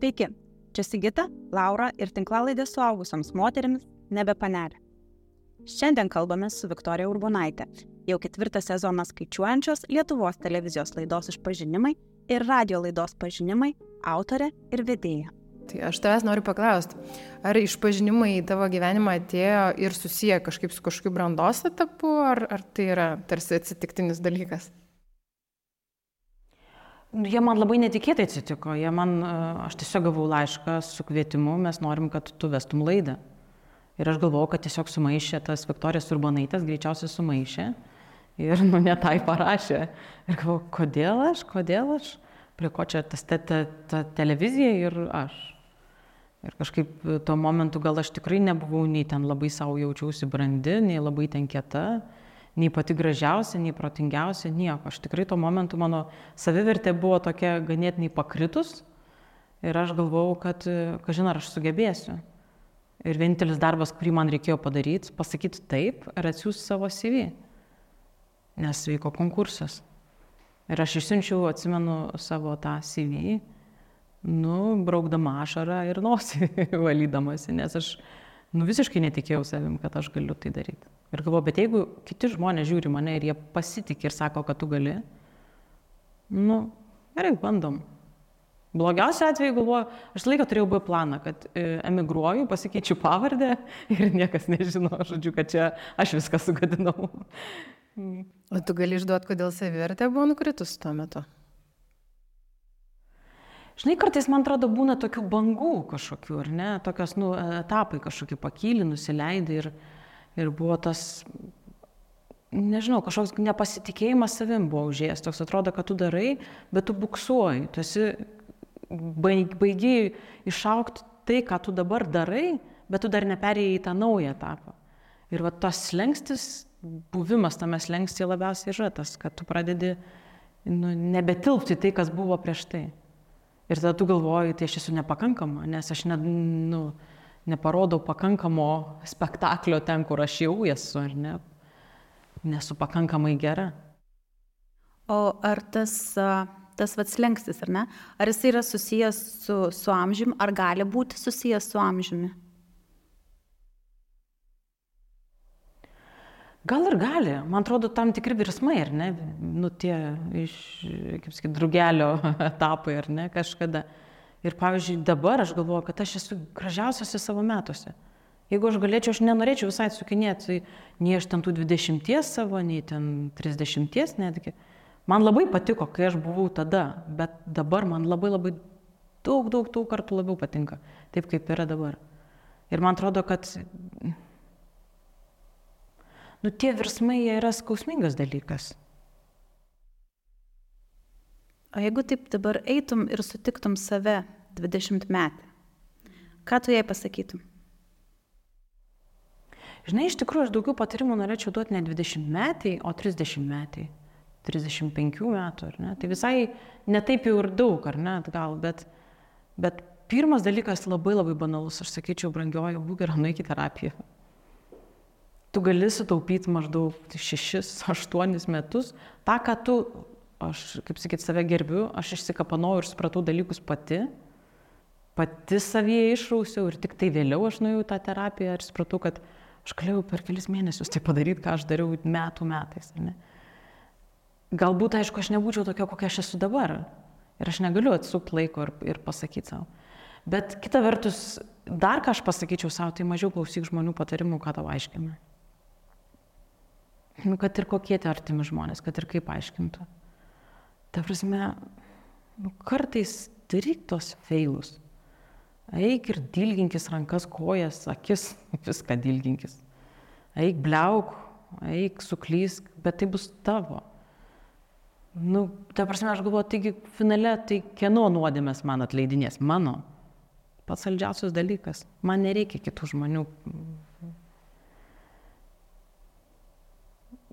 Sveiki, čia Sigita, Laura ir tinklalaidė suaugusioms moteriams Nebepanelė. Šiandien kalbame su Viktorija Urbonaitė, jau ketvirtą sezoną skaičiuojančios Lietuvos televizijos laidos išpažinimai ir radio laidos pažinimai autorė ir vedėja. Tai aš tavęs noriu paklausti, ar išpažinimai į tavo gyvenimą atėjo ir susiję kažkaip su kažkokiu brandos etapu, ar, ar tai yra tarsi atsitiktinis dalykas? Jie man labai netikėtai atsitiko. Jie man, e, aš tiesiog gavau laišką su kvietimu, mes norim, kad tu vestum laidą. Ir aš galvojau, kad tiesiog sumaišė tas Viktorijas Urbanaitas, greičiausiai sumaišė. Ir nu ne tai parašė. Ir galvojau, kodėl aš, kodėl aš, prie ko čia tas ta, ta, ta televizija ir aš. Ir kažkaip tuo momentu gal aš tikrai nebuvau nei ten labai savo jaučiausi brandi, nei labai ten kieta nei pati gražiausia, nei protingiausia, nieko. Aš tikrai tuo momentu mano savivertė buvo tokia ganėtinai pakritus ir aš galvojau, kad, kažin ar aš sugebėsiu. Ir vienintelis darbas, kurį man reikėjo padaryti, pasakyti taip ir atsiųsti savo CV, nes vyko konkursas. Ir aš išsiunčiau, atsimenu, savo tą CV, nu, braukdama ašarą ir nosį valydamasi, nes aš nu, visiškai netikėjau savim, kad aš galiu tai daryti. Ir galvoju, bet jeigu kiti žmonės žiūri mane ir jie pasitikė ir sako, kad tu gali, nu, gerai, bandom. Blogiausiu atveju galvoju, aš laiką turėjau B planą, kad e, emigruoju, pasikeičiu pavardę ir niekas nežino, žodžiu, kad čia aš viską sugadinau. O tu gali išduoti, kodėl savivertė buvo nukritus tuo metu? Žinai, kartais man atrodo būna tokių bangų kažkokių, ar ne, tokios, nu, etapai kažkokie pakyli, nusileidai ir, ir buvo tas, nežinau, kažkoks nepasitikėjimas savim buvo užėjęs, toks atrodo, kad tu darai, bet tu buksuoji, tu esi baigiai išaukti tai, ką tu dabar darai, bet tu dar neperėjai į tą naują etapą. Ir va tas slengstis, buvimas tame slengstyje labiausiai yra tas, kad tu pradedi nu, nebetilpti tai, kas buvo prieš tai. Ir tada tu galvoji, tai aš esu nepakankama, nes aš ne, nu, neparodau pakankamo spektaklio ten, kur aš jau esu, ar ne, nesu pakankamai gera. O ar tas, tas vats lengstis, ar ne, ar jis yra susijęs su, su amžiumi, ar gali būti susijęs su amžiumi? Gal ir gali, man atrodo, tam tikri virsmai, ar ne, nu tie iš, kaip sakyti, drugelio etapai, ar ne, kažkada. Ir pavyzdžiui, dabar aš galvoju, kad aš esu gražiausiasi savo metuose. Jeigu aš galėčiau, aš nenorėčiau visai atsukinėti, tai nei aš ten tų 20 savo, nei ten 30 netgi. Man labai patiko, kai aš buvau tada, bet dabar man labai labai daug, daug, daug kartų labiau patinka, taip kaip yra dabar. Ir man atrodo, kad nu, tie virsmai yra skausmingas dalykas. O jeigu taip dabar eitum ir sutiktum save 20 metę, ką tu jai pasakytum? Žinai, iš tikrųjų, aš daugiau patarimų norėčiau duoti ne 20 metai, o 30 metai. 35 metų, ar ne? Tai visai netaip jau ir daug, ar ne, gal, bet, bet pirmas dalykas labai labai banalus, aš sakyčiau, brangioji, būk gera, nueik į terapiją. Tu gali sutaupyti maždaug 6-8 metus tą, ką tu aš, kaip sakyt, save gerbiu, aš išsikapanau ir supratau dalykus pati, pati savyje išrausiau ir tik tai vėliau aš nuėjau tą terapiją ir supratau, kad aš galėjau per kelis mėnesius tai padaryti, ką aš dariau metų metais. Galbūt, aišku, aš nebūčiau tokia, kokia aš esu dabar. Ir aš negaliu atsukti laiko ir, ir pasakyti savo. Bet kita vertus, dar ką aš pasakyčiau savo, tai mažiau klausyk žmonių patarimų, ką tau aiškina. Nu, kad ir kokie tie artimi žmonės, kad ir kaip aiškintų. Ta prasme, nu, kartais daryk tos feilus. Eik ir dilginkis rankas, kojas, akis, viską dilginkis. Eik bliauk, eik suklysk, bet tai bus tavo. Nu, ta prasme, aš galvoju, taigi finale, tai kieno nuodėmės man atleidinės? Mano. Pats saldžiausias dalykas. Man nereikia kitų žmonių.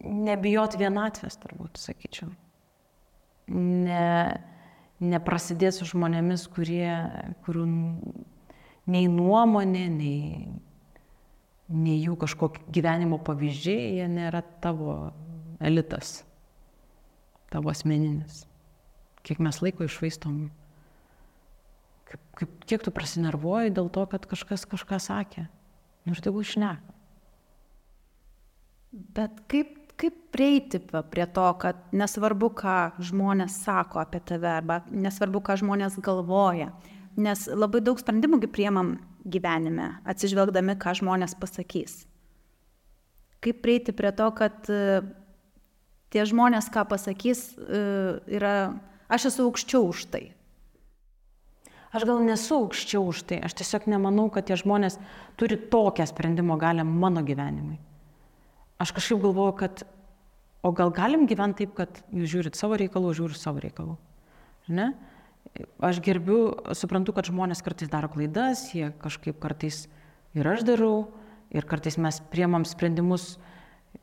Nebijot vienatvės, turbūt, sakyčiau ne, neprasidės su žmonėmis, kurie, kurių nei nuomonė, nei, nei jų kažkokie gyvenimo pavyzdžiai, jie nėra tavo elitas, tavo asmeninis. Kiek mes laiko išvaistom Kaip, kaip, kiek tu prasinervuoji dėl to, kad kažkas kažką sakė. Nu ir tegu išneka. Bet kaip, kaip prieiti prie to, kad nesvarbu, ką žmonės sako apie tave, arba nesvarbu, ką žmonės galvoja, nes labai daug sprendimų priemam gyvenime, atsižvelgdami, ką žmonės pasakys. Kaip prieiti prie to, kad e, tie žmonės, ką pasakys, e, yra, aš esu aukščiau už tai. Aš gal nesu aukščiau už tai, aš tiesiog nemanau, kad tie žmonės turi tokią sprendimo galę mano gyvenimui. Aš kažkaip galvoju, kad o gal galim gyventi taip, kad jūs žiūrit savo reikalų, žiūriu savo reikalų. Ne? Aš gerbiu, suprantu, kad žmonės kartais daro klaidas, jie kažkaip kartais ir aš darau, ir kartais mes priemam sprendimus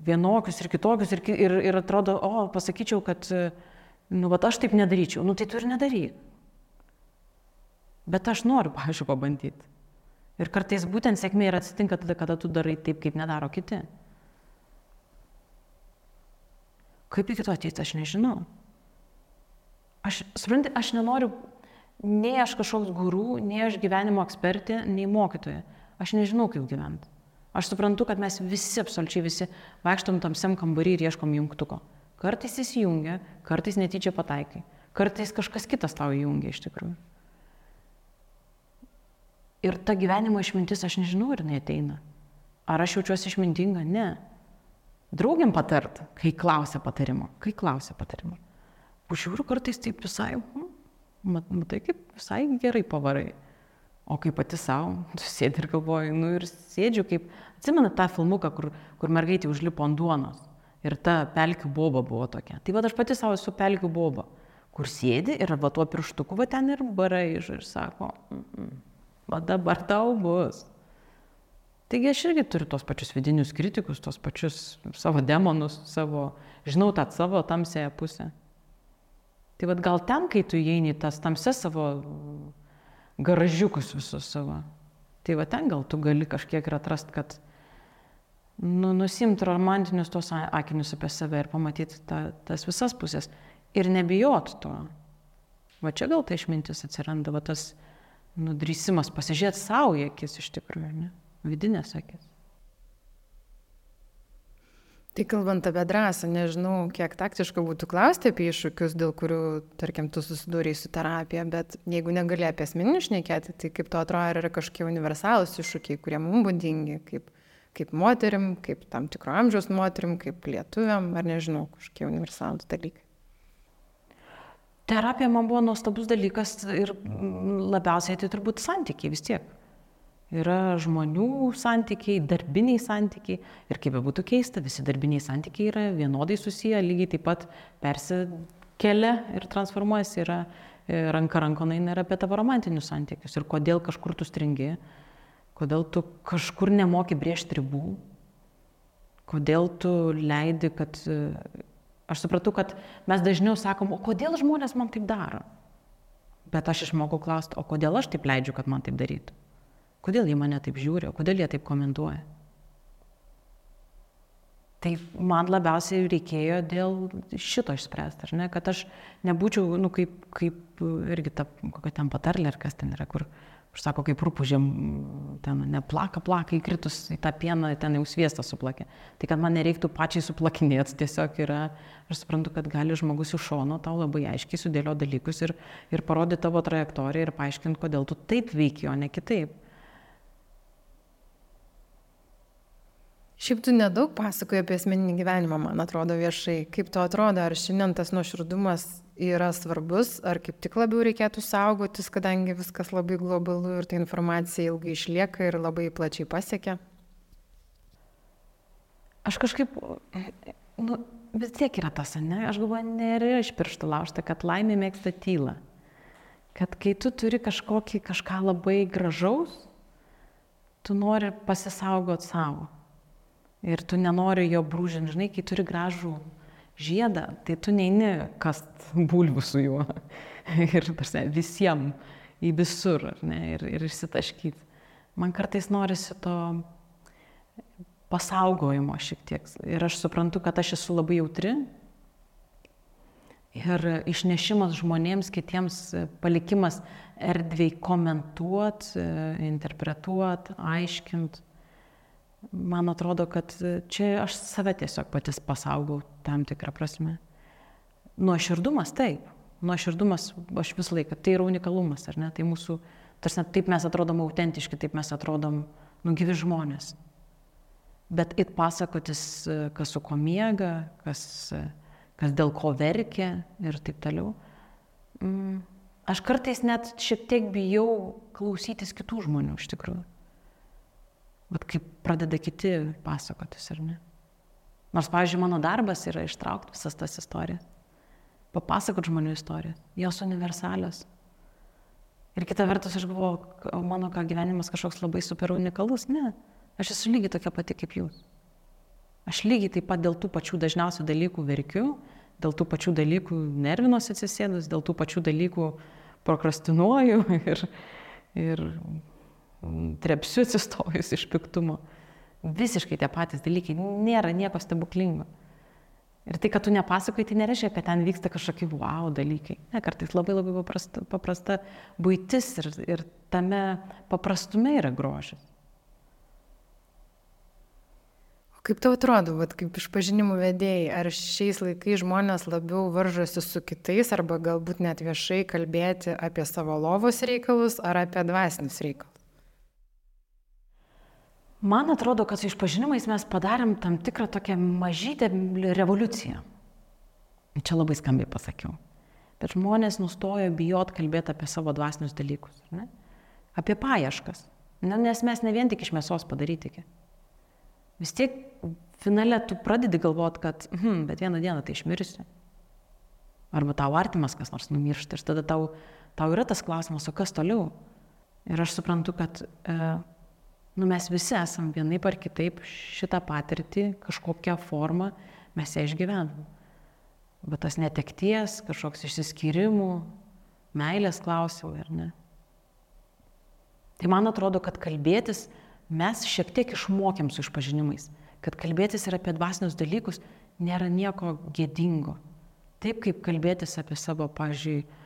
vienokius ir kitokius ir, ir, ir atrodo, o, pasakyčiau, kad, nu, va, aš taip nedaryčiau, nu, tai tu ir nedaryk. Bet aš noriu, pavyzdžiui, pabandyti. Ir kartais būtent sėkmė ir atsitinka tada, kada tu darai taip, kaip nedaro kiti. Kaip iki to ateiti, aš nežinau. Aš, suprantate, aš nenoriu, nei aš kažkoks gurų, nei aš gyvenimo ekspertė, nei mokytoja. Aš nežinau, kaip gyventi. Aš suprantu, kad mes visi, absoliučiai visi, vaikštom tamsiam kambarį ir ieškom jungtuko. Kartais jis jungia, kartais netyčia pataikai. Kartais kažkas kitas tau jungia iš tikrųjų. Ir ta gyvenimo išmintis, aš nežinau, ar jinai ateina. Ar aš jaučiuosi išmintinga? Ne. Draugiam patart, kai klausia patarimo. Kai klausia patarimo. Pažiūriu kartais taip visai, hm, matai, kaip visai gerai pavarai. O kaip pati savo, sėdi ir galvoji, nu ir sėdžiu kaip, atsimenu tą filmuką, kur, kur mergaitė užlipo ant duonos. Ir ta pelkių boba buvo tokia. Tai va aš pati savo esu pelkių boba, kur sėdi ir va tuo pirštuku va ten ir barai ir sako, mm -mm, va dabar tau bus. Taigi aš irgi turiu tos pačius vidinius kritikus, tos pačius savo demonus, savo, žinau tą savo tamsėją pusę. Tai vad gal ten, kai tu įeini tas tamses savo garažiukus visus savo. Tai va ten gal tu gali kažkiek ir atrast, kad nu, nusimti romantinius tos akinius apie save ir pamatyti ta, tas visas pusės ir nebijot to. Va čia gal tai išmintis atsiranda, va tas nudrysimas pasižiūrėti savo akis iš tikrųjų, ne? Vidinės akis. Tai kalbant apie drąsą, nežinau, kiek taktiška būtų klausti apie iššūkius, dėl kurių, tarkim, tu susidūrėjai su terapija, bet jeigu negali apie asmeninius šnekėti, tai kaip to atrodo, ar yra kažkokie universalūs iššūkiai, kurie mums būdingi, kaip, kaip moterim, kaip tam tikro amžiaus moterim, kaip lietuviam, ar nežinau, kažkokie universalūs dalykai. Terapija man buvo nuostabus dalykas ir labiausiai tai turbūt santykiai vis tiek yra žmonių santykiai, darbiniai santykiai. Ir kaip bebūtų keista, visi darbiniai santykiai yra vienodai susiję, lygiai taip pat persikelia ir transformuojasi, yra e, ranka rankonai nėra apie tavo romantinius santykius. Ir kodėl kažkur tu stringi, kodėl tu kažkur nemoki briežti ribų, kodėl tu leidi, kad... E, aš supratau, kad mes dažniau sakom, o kodėl žmonės man taip daro? Bet aš išmokau klausti, o kodėl aš taip leidžiu, kad man taip darytų? Kodėl jie mane taip žiūri, kodėl jie taip komentuoja? Tai man labiausiai reikėjo dėl šito išspręsti, ar ne, kad aš nebūčiau, nu, kaip, kaip irgi ta, kokia ten patarlė, ar kas ten yra, kur, kur sako, kaip rūpužėm, ten neplaka, plaka įkritus į tą pieną, ten jau sviestą suplakė. Tai kad man nereiktų pačiai suplakinėti, tiesiog yra, aš suprantu, kad gali žmogus iš šono tau labai aiškiai sudėlio dalykus ir, ir parodyti tavo trajektoriją ir paaiškinti, kodėl tu taip veiki, o ne kitaip. Šiaip tu nedaug pasakoji apie asmeninį gyvenimą, man atrodo viešai. Kaip to atrodo, ar šiandien tas nuoširdumas yra svarbus, ar kaip tik labiau reikėtų saugotis, kadangi viskas labai globalu ir ta informacija ilgai išlieka ir labai plačiai pasiekia? Aš kažkaip, nu, vis tiek yra tas, ne? Aš galvoju, nėra iš pirštų laužta, kad laimė mėgsta tylą. Kad kai tu turi kažkokį kažką labai gražaus, tu nori pasisaugot savo ir tu nenori jo brūžinti, žinai, kai turi gražų žiedą, tai tu neini kast bulvių su juo ir tarsi, visiems į visur ne, ir, ir išsitaškyti. Man kartais norisi to pasaugojimo šiek tiek. Ir aš suprantu, kad aš esu labai jautri. ir išnešimas žmonėms, kitiems palikimas erdviai komentuot, interpretuot, aiškint. Man atrodo, kad čia aš save tiesiog patys pasaugau tam tikrą prasme. Nuoširdumas taip. Nuoširdumas, aš visą laiką, tai yra unikalumas, ar ne? Tai mūsų, tarsi taip mes atrodom autentiški, taip mes atrodom nugyvi žmonės. Bet it pasakotis, kas su ko miega, kas, kas dėl ko verkia ir taip toliau. Mm, aš kartais net šiek tiek bijau klausytis kitų žmonių iš tikrųjų. Bet kaip pradeda kiti pasakotis, ar ne? Nors, pavyzdžiui, mano darbas yra ištraukti visas tas istorijas papasakot žmonių istorijas. Jos universalios. Ir kita vertus, aš galvoju, mano ką gyvenimas kažkoks labai super unikalus. Ne, aš esu lygiai tokia pati kaip jūs. Aš lygiai taip pat dėl tų pačių dažniausių dalykų verkiu, dėl tų pačių dalykų nervinuosi atsisėdus, dėl tų pačių dalykų prokrastinuoju ir, ir trepsiu atsistojus iš piktumo. Visiškai tie patys dalykai, nėra nieko stebuklingo. Ir tai, kad tu nepasakoji, tai nereiškia, kad ten vyksta kažkokie wow dalykai. Ne, kartais labai labai paprasta, paprasta būtis ir, ir tame paprastume yra grožis. Kaip tau atrodo, vat, kaip išpažinimų vedėjai, ar šiais laikais žmonės labiau varžosi su kitais arba galbūt net viešai kalbėti apie savo lovos reikalus ar apie dvasinius reikalus? Man atrodo, kad su išpažinimais mes padarėm tam tikrą tokią mažytę revoliuciją. Čia labai skambiai pasakiau. Bet žmonės nustojo bijot kalbėti apie savo dvasinius dalykus. Ne? Apie paieškas. Ne, nes mes ne vien tik iš mėsos padaryti. Vis tiek finale tu pradedi galvot, kad, hm, bet vieną dieną tai išmirsi. Arba tau artimas kas nors numiršta. Ir tada tau, tau yra tas klausimas, o kas toliau? Ir aš suprantu, kad e, nu, mes visi esam vienaip ar kitaip šitą patirtį, kažkokią formą mes ją išgyvenam. Bet tas netekties, kažkoks išsiskyrimų, meilės klausimai, ar ne? Tai man atrodo, kad kalbėtis mes šiek tiek išmokėm su išpažinimais, kad kalbėtis ir apie dvasinius dalykus nėra nieko gėdingo. Taip kaip kalbėtis apie savo, pažiūrėjau,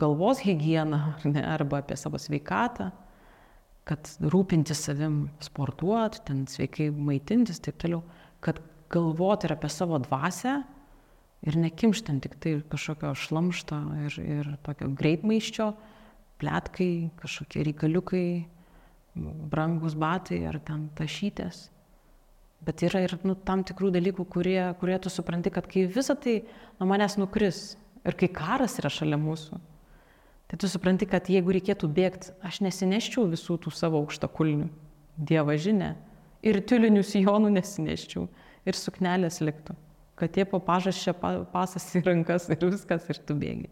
galvos higieną ne, arba apie savo sveikatą, kad rūpintis savim, sportuoti, ten sveikai maitintis, taip toliau, kad galvoti ir apie savo dvasę ir nekimštant tik tai kažkokio šlamšto ir, ir tokio greitmaiščio, plėtkai, kažkokie reikaliukai, brangus batai ar ten tašytės. Bet yra ir nu, tam tikrų dalykų, kurie, kurie tu supranti, kad kai visa tai nuo manęs nukris ir kai karas yra šalia mūsų, Tai tu supranti, kad jeigu reikėtų bėgti, aš nesineščiau visų tų savo aukštakulnių. Dievo žinia. Ir tiulinių sijonų nesineščiau. Ir suknelės liktų. Kad tie po pažaščia pasas į rankas ir viskas ir tu bėgi.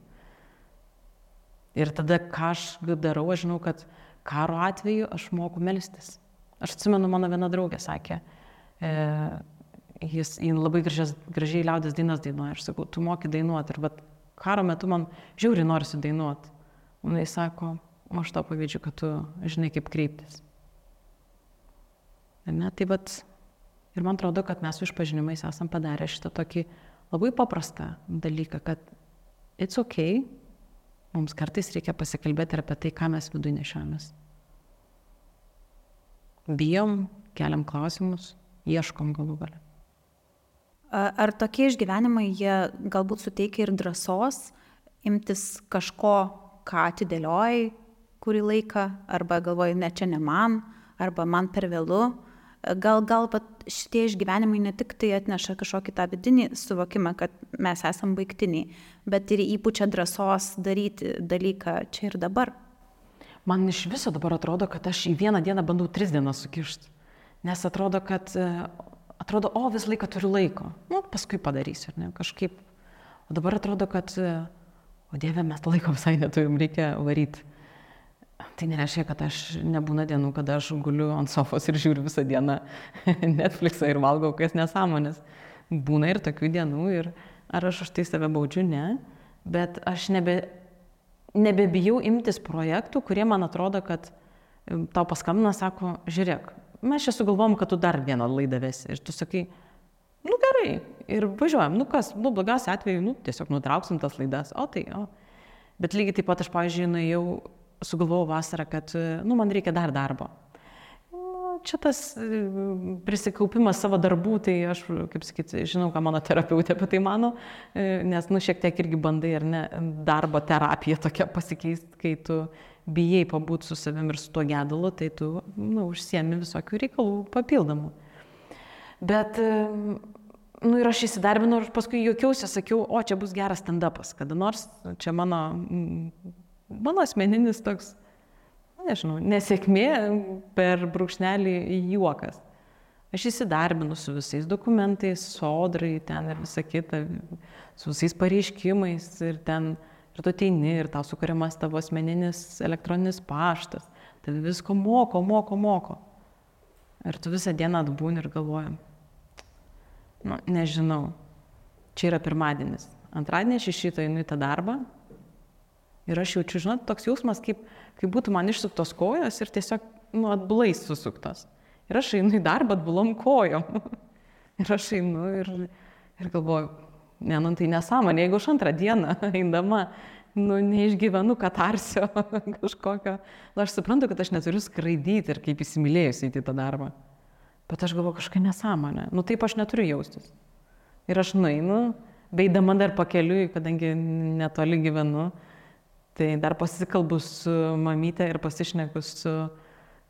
Ir tada, ką aš darau, aš žinau, kad karo atveju aš moku melstis. Aš atsimenu, mano viena draugė sakė, e, jis labai gražias, gražiai liaudės dainas dainuoja. Aš sakau, tu moki dainuoti. Ir bet karo metu man žiauriai norisi dainuoti. Jis sako, aš to pavydžiu, kad tu žinai, kaip kreiptis. Ne, tai vat, ir man atrodo, kad mes su išpažinimais esam padarę šitą tokį labai paprastą dalyką, kad it's ok, mums kartais reikia pasikalbėti ir apie tai, ką mes viduje nešiamės. Bijom, keliam klausimus, ieškom galų galę. Ar tokie išgyvenimai, jie galbūt suteikia ir drąsos imtis kažko ką atidėliojai kurį laiką, arba galvoji, ne čia ne man, arba man per vėlu. Gal, gal šitie išgyvenimai ne tik tai atneša kažkokį tą vidinį suvokimą, kad mes esam baigtiniai, bet ir įpučia drąsos daryti dalyką čia ir dabar. Man iš viso dabar atrodo, kad aš į vieną dieną bandau tris dienas sukišti. Nes atrodo, kad, atrodo, o vis laiką turiu laiko. Nu, paskui padarysiu, ne, kažkaip. O dabar atrodo, kad o Dieve, mes laiko visai neturim, reikia varyti. Tai nereiškia, kad aš nebūna dienų, kada aš guliu ant sofos ir žiūriu visą dieną Netflixą ir valgau kas nesąmonės. Būna ir tokių dienų ir ar aš už tai save baudžiu, ne. Bet aš nebe, nebebijau imtis projektų, kurie man atrodo, kad tau paskambina, sako, žiūrėk, mes čia sugalvom, kad tu dar vieną laidą vesi. Ir tu sakai, Nu gerai, ir važiuojam, nu kas, nu blogiausia atveju, nu tiesiog nutrauksim tas laidas, o tai, o. Bet lygiai taip pat aš, pavyzdžiui, nuėjau, sugalvojau vasarą, kad, nu, man reikia dar darbo. Nu, čia tas prisikaupimas savo darbų, tai aš, kaip sakyti, žinau, ką mano terapeutė apie tai mano, nes, nu, šiek tiek irgi bandai, ar ne, darbo terapija tokia pasikeisti, kai tu bijai pabūti su savim ir su tuo gedulu, tai tu, nu, užsiemi visokių reikalų papildomų. Bet, nu ir aš įsidarbinau ir paskui juokiausi, sakiau, o čia bus geras stand-upas, kada nors čia mano, mano asmeninis toks, nežinau, nesėkmė per brūkšnelį juokas. Aš įsidarbinu su visais dokumentais, sodrai ten ir visa kita, su visais pareiškimais ir ten ir tu ateini ir tau sukuriamas tavo asmeninis elektroninis paštas, tai visko moko, moko, moko. Ir tu visą dieną atbūni ir galvoji, nu, nežinau, čia yra pirmadienis. Antradienį aš iš šito einu į tą darbą ir aš jaučiu, žinot, toks jausmas, kaip, kaip būtų man išsuktos kojos ir tiesiog, nu, atbulais susuktos. Ir aš einu į darbą atbulom kojom. ir aš einu ir, ir galvoju, Ne, nu tai nesąmonė, jeigu aš antrą dieną eindama, nu, neišgyvenu katarsio kažkokio, nu, aš suprantu, kad aš neturiu skraidyti ir kaip įsimylėjusi į tą darbą. Bet aš galvoju kažkokia nesąmonė. Nu taip aš neturiu jaustis. Ir aš nueinu, beidama dar pakeliui, kadangi netoli gyvenu, tai dar pasikalbu su mamytė ir pasišneku su,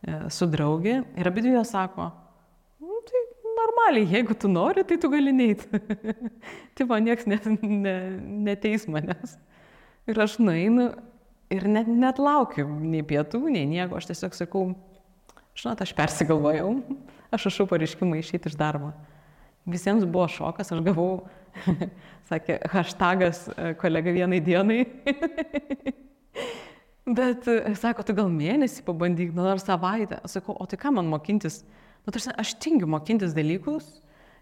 e, su draugė. Ir abi dvi jos sako, nu, tai normaliai, jeigu tu nori, tai tu gali neiti. tai man nieks ne, ne, neteis manęs. Ir aš nueinu ir net, net laukiu nei pietų, nei nieko. Aš tiesiog sakau, žinot, aš persigalvojau, aš rašau pareiškimą išeiti iš darbo. Visiems buvo šokas, aš gavau, sakė, hashtagas e, kolega vienai dienai. Bet, e, sako, tu gal mėnesį pabandyk, nu, ar savaitę. Aš sakau, o tai ką man mokintis Nu, tarsi, aš tingiu mokintis dalykus,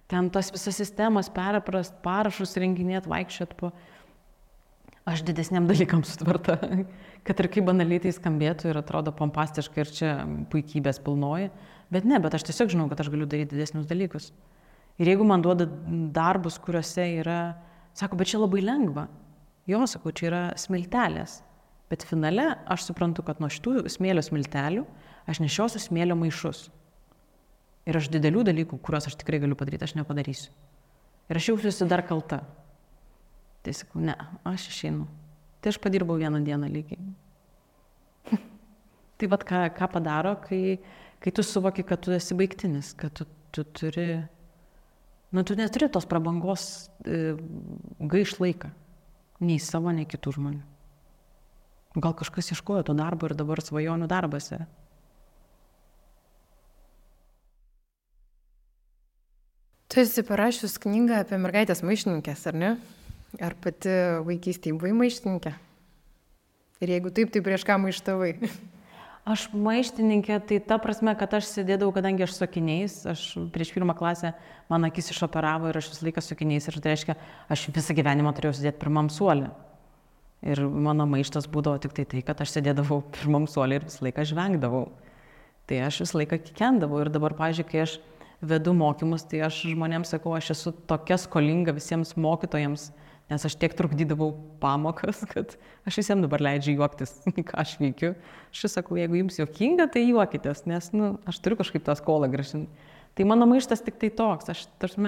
ten tas visas sistemas perprast, parašus renginėti, vaikščiot po... Aš didesniam dalykam sutvarta, kad ir kaip banaliai tai skambėtų ir atrodo pompastiškai ir čia puikybės pilnoji, bet ne, bet aš tiesiog žinau, kad aš galiu daryti didesnius dalykus. Ir jeigu man duoda darbus, kuriuose yra, sako, bet čia labai lengva. Jo, sakau, čia yra smiltelės. Bet finale aš suprantu, kad nuo šitų smėlio smiltelių aš nešiosiu smėlio maišus. Ir aš didelių dalykų, kuriuos aš tikrai galiu padaryti, aš nepadarysiu. Ir aš jausiuosi dar kalta. Tai sakau, ne, aš išeinu. Tai aš padirbau vieną dieną lygiai. tai vad ką, ką padaro, kai, kai tu suvoki, kad tu esi baigtinis, kad tu, tu turi, nu tu neturi tos prabangos e, gaiš laiką. Nei savo, nei kitų žmonių. Gal kažkas ieškojo to darbo ir dabar svajonių darbas yra. Tu esi parašius knygą apie mergaitės maištininkės, ar ne? Ar pati vaikystėje buvai maištininkė? Ir jeigu taip, tai prieš ką maištavai? Aš maištininkė, tai ta prasme, kad aš sėdėdavau, kadangi aš sakiniais, aš prieš pirmą klasę man akis išoperavo ir aš visą laiką sakiniais ir tai reiškia, aš visą gyvenimą turėjau sėdėti pirmam suolį. Ir mano maištas būdavo tik tai tai, kad aš sėdėdavau pirmam suolį ir visą laiką žvengdavau. Tai aš visą laiką kikendavau ir dabar, pažiūrėjau, kai aš vedu mokymus, tai aš žmonėms sakau, aš esu tokia skolinga visiems mokytojams, nes aš tiek trukdydavau pamokas, kad aš visiems dabar leidžiu juoktis, ką aš veikiu. Aš sakau, jeigu jums juokinga, tai juokitės, nes nu, aš turiu kažkaip tą skolą gražinti. Tai mano maištas tik tai toks, aš tarsi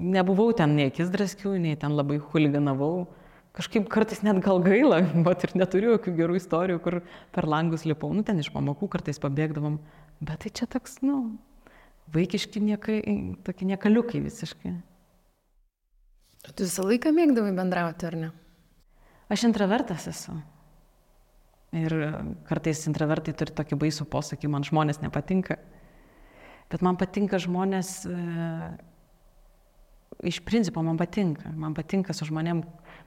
nebuvau ten nei akis draskių, nei ten labai huliganavau. Kažkaip kartais net gal gaila, bet ir neturiu jokių gerų istorijų, kur per langus lipau, nu ten iš pamokų kartais pabėgdavom. Bet tai čia toks, nu, vaikiški niekai, tokie niekaliukai visiškai. Tu visą laiką mėgdavai bendrauti, ar ne? Aš intravertas esu. Ir kartais intravertai turi tokį baisų posakį, man žmonės nepatinka. Bet man patinka žmonės, e, iš principo man patinka. Man patinka su žmonėm,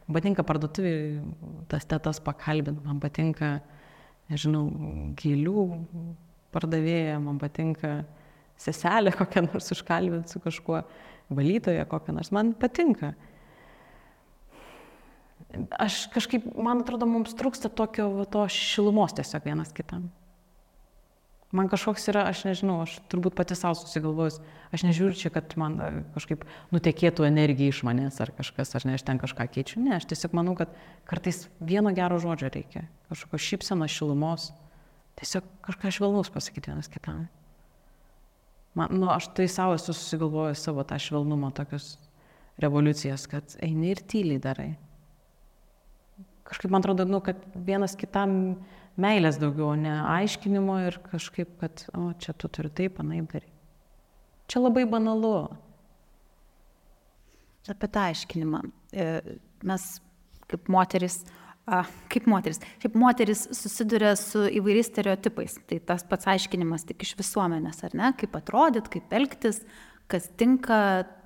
man patinka parduotuvį tas tetas pakalbinti, man patinka, nežinau, gėlių pardavėja, man patinka seselę kokią nors užkalbinti su kažkuo, valytoją kokią nors, man patinka. Aš kažkaip, man atrodo, mums trūksta tokio va, to šilumos tiesiog vienas kitam. Man kažkoks yra, aš nežinau, aš turbūt pati savo susigalvojus, aš nežiūriu čia, kad man e, kažkaip nutekėtų energija iš manęs ar kažkas, ar ne, aš ten kažką keičiu. Ne, aš tiesiog manau, kad kartais vieno gero žodžio reikia, kažkokio šypseno šilumos, tiesiog kažką švelnaus pasakyti vienas kitam. Man, nu, aš tai savo esu susigalvojęs savo tą švelnumą, tokius revoliucijas, kad eini ir tyliai darai. Kažkaip man atrodo, nu, kad vienas kitam meilės daugiau, ne aiškinimo ir kažkaip, kad, o, čia tu turi taip, anaip daryti. Čia labai banalu. Apie tą aiškinimą. E, mes kaip moteris, a, kaip moteris, šiaip moteris susiduria su įvairiais stereotipais. Tai tas pats aiškinimas tik iš visuomenės, ar ne? Kaip atrodyt, kaip elgtis, kas tinka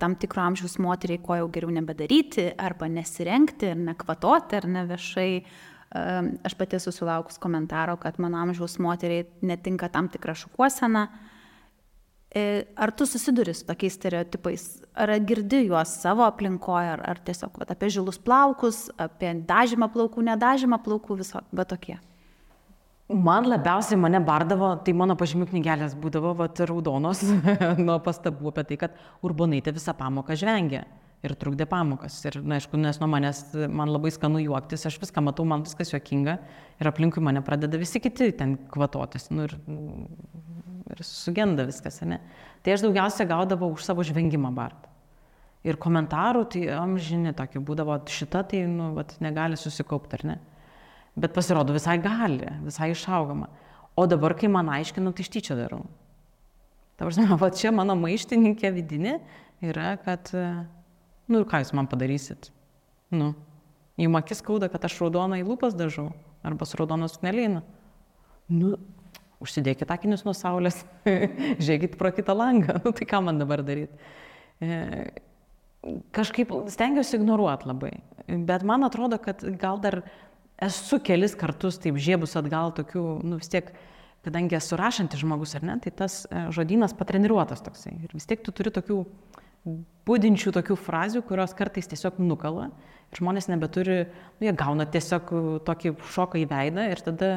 tam tikro amžiaus moteriai, ko jau geriau nebedaryti, arba nesirenkti, ar nekvatoti, ar ne viešai. Aš pati esu sulaukus komentaro, kad mano amžiaus moteriai netinka tam tikra šukuosena. E, ar tu susiduri su tokiais stereotipais? Ar girdi juos savo aplinkoje, ar, ar tiesiog vat, apie žilus plaukus, apie dažymą plaukų, nedažymą plaukų, viso, bet tokie? Man labiausiai mane bardavo, tai mano pažymių knygelės būdavo vat, raudonos nuo pastabų apie tai, kad urbonaitė visą pamoką žvengia ir trukdė pamokas. Ir, na, aišku, nes nuo manęs man labai skanu juoktis, aš viską matau, man viskas juokinga ir aplinkui mane pradeda visi kiti ten kvatotis. Nu, ir, ir sugenda viskas, ne? Tai aš daugiausia gaudavau už savo žvengimą bart. Ir komentarų, tai amžinė tokia būdavo, šita tai, nu, vat, negali susikaupti, ar ne? Bet pasirodo, visai gali, visai išaugama. O dabar, kai man aiškinu, tai iš tyčia darau. Ta prasme, va čia mano maištininkė vidinė yra, kad Nu ir ką jūs man padarysit? Nu, jums akis skauda, kad aš raudoną į lūpas dažau, arba su raudoną suknelėną. Nu, užsidėkit akinius nuo saulės, žiūrėkit pro kitą langą, nu tai ką man dabar daryti? E, kažkaip stengiuosi ignoruoti labai, bet man atrodo, kad gal dar esu kelis kartus taip žiebus atgal tokių, nu vis tiek, kadangi esu rašantis žmogus ar ne, tai tas e, žodynas patreniruotas toksai. Ir vis tiek tu turi tokių būdinčių tokių frazių, kurios kartais tiesiog nukala ir žmonės nebeturi, nu, jie gauna tiesiog tokį šoką į veidą ir tada,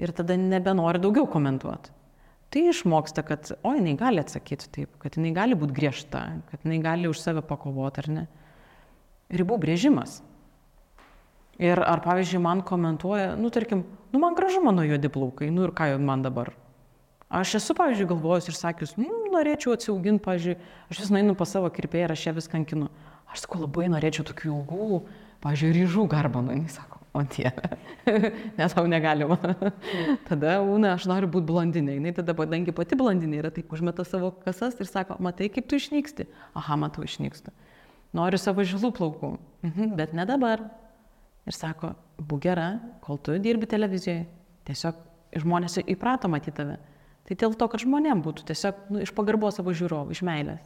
ir tada nebenori daugiau komentuoti. Tai išmoksta, kad, o jinai gali atsakyti taip, kad jinai gali būti griežta, kad jinai gali už save pakovoti ar ne. Ribų brėžimas. Ir ar, pavyzdžiui, man komentuoja, nu, tarkim, nu, man gražu mano juodi plaukai, nu ir ką man dabar, Aš esu, pavyzdžiui, galvojus ir sakius, mm, norėčiau atsiauginti, pavyzdžiui, aš vis nainu pas savo kirpėją ir aš ją vis kankinu. Aš sakau, labai norėčiau tokių ilgų, pavyzdžiui, ryžų garbanų. Jis sako, o tie, net tau negalima. tada, Una, aš noriu būti blondinė. Jis tada, kadangi pati blondinė yra, taip užmeta savo kasas ir sako, matai, kaip tu išnyksti. Aha, matau, išnykstu. Noriu savo žilų plaukų, mhm, bet ne dabar. Ir sako, būk gera, kol tu dirbi televizijoje. Tiesiog žmonės įprato matyti tave. Tai dėl to, kad žmonėm būtų tiesiog nu, iš pagarbos savo žiūrovų, iš meilės.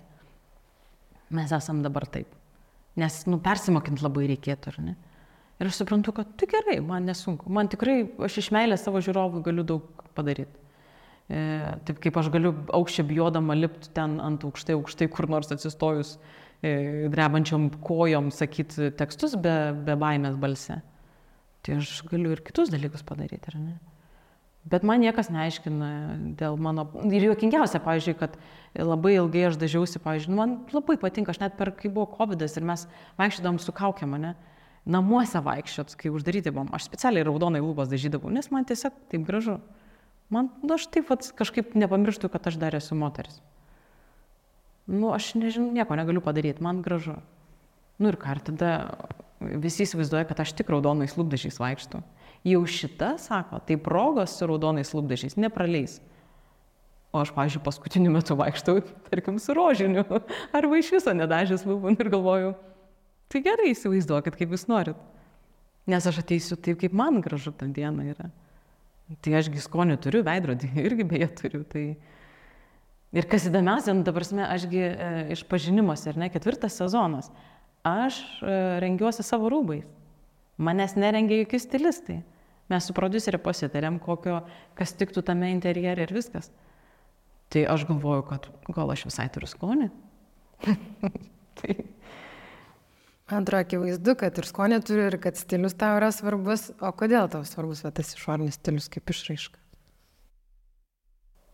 Mes esam dabar taip. Nes, nu, persimokint labai reikėtų, ar ne? Ir aš suprantu, kad tai gerai, man nesunku. Man tikrai, aš iš meilės savo žiūrovų galiu daug padaryti. E, taip kaip aš galiu aukščia bijodama lipti ten ant aukštai, aukštai, kur nors atsistojus, e, drebančiom kojom sakyti tekstus be, be baimės balse. Tai aš galiu ir kitus dalykus padaryti, ar ne? Bet man niekas neaiškina dėl mano... Ir juokingiausia, pavyzdžiui, kad labai ilgai aš dažiausi, pavyzdžiui, nu, man labai patinka, aš net per, kai buvo COVID ir mes vaikščiodam su kaukė mane, namuose vaikščiot, kai uždaryti buvom, aš specialiai raudonai lūpas dažydavau, nes man tiesiog taip gražu. Man, nu, aš taip vat, kažkaip nepamirštu, kad aš dar esu moteris. Nu, aš nežinau, nieko negaliu padaryti, man gražu. Nu ir ką, ir tada visi įsivaizduoja, kad aš tik raudonais lūpdažiais vaikštų jau šita, sako, tai progos su raudonais lūpdažiais nepraleis. O aš, pavyzdžiui, paskutiniu metu vaikštau, tarkim, su rožiniu, arba iš viso nedažęs lūpų ir galvoju, tai gerai įsivaizduokit, kaip jūs norit. Nes aš ateisiu taip, kaip man gražu tą dieną yra. Tai ašgi skonį turiu, veidrodį irgi beje turiu. Tai... Ir kas įdomiausia, nu, dabar mes, ašgi e, iš pažinimuose, ar ne, ketvirtas sezonas, aš e, rengiuosi savo rūbais. Manęs nerengia jokie stilistai. Mes su produceriu pasitarėm, kokio, kas tiktų tame interjere ir viskas. Tai aš galvoju, kad gal aš visai turiu skonį. tai. Atrodo, akivaizdu, kad ir skonį turi, ir kad stilius tau yra svarbus. O kodėl tau svarbus va, tas išorinis stilius kaip išraiška?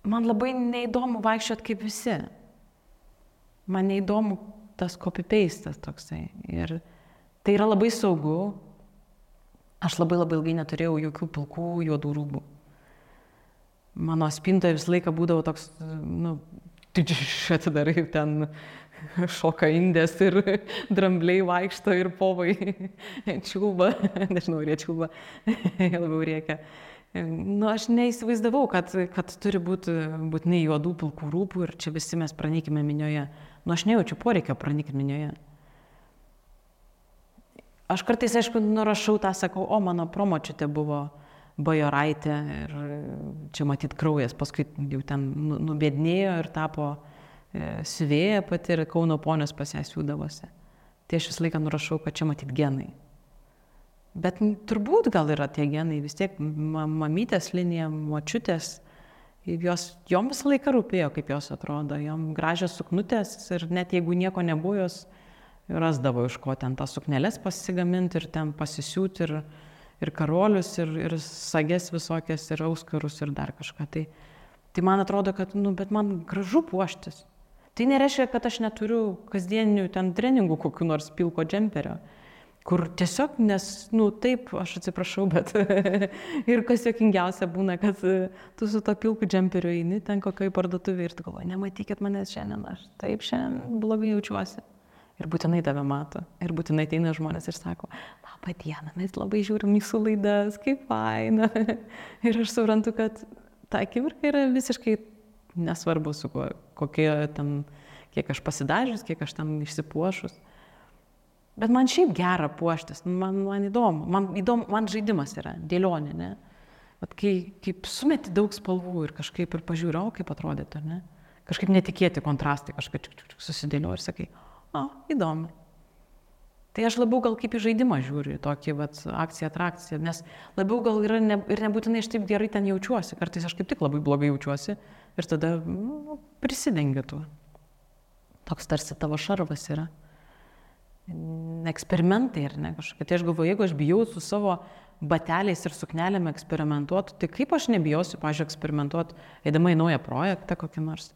man labai neįdomu vaikščiot kaip visi. Man neįdomu tas copy-pastas toksai. Ir tai yra labai saugu. Aš labai labai ilgai neturėjau jokių pilkų juodų rūbų. Mano spintoje visą laiką būdavo toks, nu, atidarai ten šoka indės ir drambliai vaikšto ir povai čiūba, nežinau, jie čiūba, labiau rėkia. Nu, aš neįsivaizdavau, kad, kad turi būti būtinai juodų pilkų rūpų ir čia visi mes pranykime minioje. Nu, aš nejaučiu poreikio pranykti minioje. Aš kartais, aišku, nurašau tą, sakau, o mano promočiutė buvo bajoraitė ir čia matyt kraujas, paskui jau ten nu, nubėdnėjo ir tapo e, siuvėja pati ir Kauno ponios pas ją siūdavosi. Tai aš visą laiką nurašau, kad čia matyt genai. Bet turbūt gal yra tie genai, vis tiek mamytės linija, močiutės, jos, jom visą laiką rūpėjo, kaip jos atrodo, jom gražios suknutės ir net jeigu nieko nebuvo, jos rasdavo iš ko ten tas suknelės pasigaminti ir ten pasisiūti ir, ir karolius, ir, ir sagės visokias, ir auskarus, ir dar kažką. Tai, tai man atrodo, kad, nu, bet man gražu puoštis. Tai nereiškia, kad aš neturiu kasdieninių ten treningų kokiu nors pilko džemperio kur tiesiog, nes, nu taip, aš atsiprašau, bet ir kas jokingiausia būna, kad tu su to pilku džemperiu eini ten kokiai parduotuvė ir tu galvoji, nematykit manęs šiandien, aš taip šiandien blogai jaučiuosi. Ir būtinai tave mato. Ir būtinai ateina žmonės ir sako, labą dieną, mes labai žiūrim jūsų laidas, kaip faina. ir aš suprantu, kad ta akimirka yra visiškai nesvarbu, su kuo, kokie ten, kiek aš pasidažius, kiek aš tam išsipuošus. Bet man šiaip gera puoštis, man, man įdomu, man, įdomu, man žaidimas yra, dėlionė, ne? Vat kai kaip sumeti daug spalvų ir kažkaip ir pažiūrė, o kaip atrodytų, ne? Kažkaip netikėti kontrastai, kažkaip susidėlioju ir sakai, o, įdomu. Tai aš labiau gal kaip į žaidimą žiūriu, tokį vat, akciją, atrakciją, nes labiau gal yra ne, ir nebūtinai aš taip gerai ten jaučiuosi, kartais aš kaip tik labai blogai jaučiuosi ir tada nu, prisidengiu tuo. Toks tarsi tavo šarvas yra eksperimentai, ar ne kažkokie. Tai aš galvoju, jeigu aš bijau su savo bateliais ir suknelėm eksperimentuoti, tai kaip aš nebijosiu, pažiūrėjau, eksperimentuoti, eidama į naują projektą kokį nors.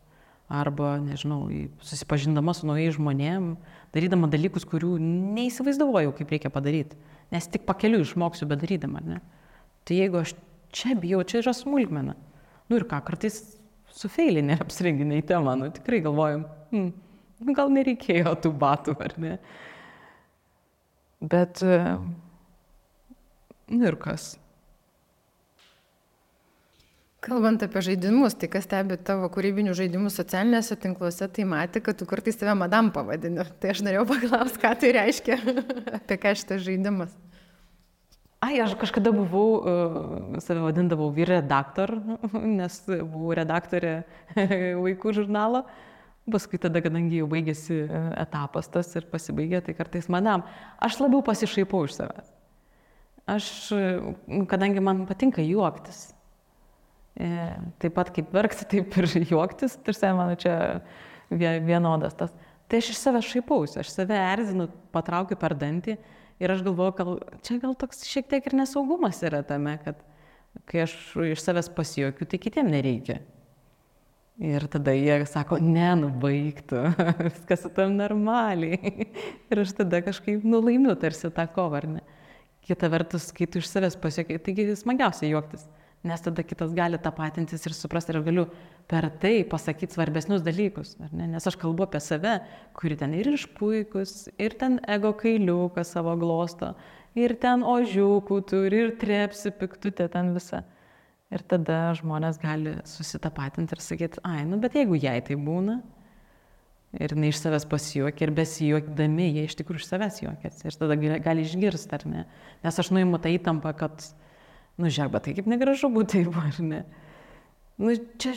Arba, nežinau, susipažindama su naujais žmonėm, darydama dalykus, kurių neįsivaizdavojau, kaip reikia padaryti. Nes tik pakeliu išmoksiu bedarydama, ar ne? Tai jeigu aš čia bijau, čia yra smulkmena. Nu ir ką, kartais sufeilinė apsirenginė į temą, nu tikrai galvojam, hmm, gal nereikėjo tų batų, ar ne? Bet, e, nu ir kas. Kalbant apie žaidimus, tai kas stebi tavo kūrybinių žaidimų socialiniuose tinkluose, tai matė, kad tu kartais save madam pavadini. Tai aš norėjau paklausti, ką tai reiškia, apie ką šitas žaidimas. Ai, aš kažkada buvau, uh, save vadindavau vyr redaktor, nes buvau redaktorė vaikų žurnalo. Paskui tada, kadangi jau baigėsi e, etapas tas ir pasibaigė, tai kartais manam, aš labiau pasišaipau iš savęs. Aš, e, kadangi man patinka juoktis, e, taip pat kaip verkti, taip ir juoktis, tarsi mano čia vienodas tas. Tai aš iš savęs šaipausi, aš save erzinu, patraukiu per dantį ir aš galvoju, gal čia gal toks šiek tiek ir nesaugumas yra tame, kad kai aš iš savęs pasijuokiu, tai kitiem nereikia. Ir tada jie sako, ne, nubaigtų, viskas su tam normaliai. Ir aš tada kažkaip nulaimiu tarsi tą kovą, ar ne? Kita vertus, kai tu iš savęs pasiekai, taigi smagiausia juoktis, nes tada kitas gali tapatintis ir suprasti, ir galiu per tai pasakyti svarbesnius dalykus, ne? Nes aš kalbu apie save, kuri ten ir išpuikus, ir ten ego kailiuką savo glosto, ir ten ožiukų turi, ir trepsi piktutė ten visa. Ir tada žmonės gali susitapatinti ir sakyti, ai, nu bet jeigu jai tai būna, ir ne iš savęs pasijuokia, ir besijuokdami, jie iš tikrųjų iš savęs juokiasi. Ir tada gali išgirsti, ar ne. Nes aš nuimu tą įtampą, kad, nu žiūrėk, bet tai kaip negražu būtų taip, ar ne. Nu čia,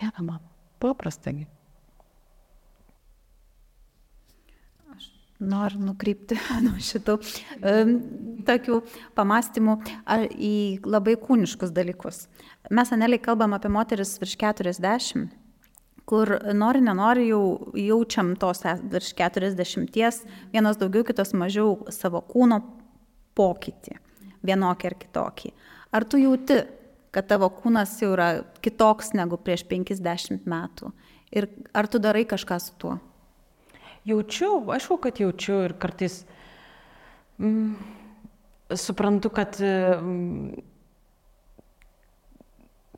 dieve man, paprastagi. noriu nukreipti nuo šitų tokių pamastymų į labai kūniškus dalykus. Mes, Aneliai, kalbam apie moteris virš 40, kur nori, nenori jau jaučiam tos virš 40, vienas daugiau, kitos mažiau savo kūno pokytį, vienokį ar kitokį. Ar tu jauti, kad tavo kūnas jau yra kitoks negu prieš 50 metų. Ir ar tu darai kažką su tuo? Jaučiu, aišku, kad jaučiu ir kartais mm, suprantu, kad, mm,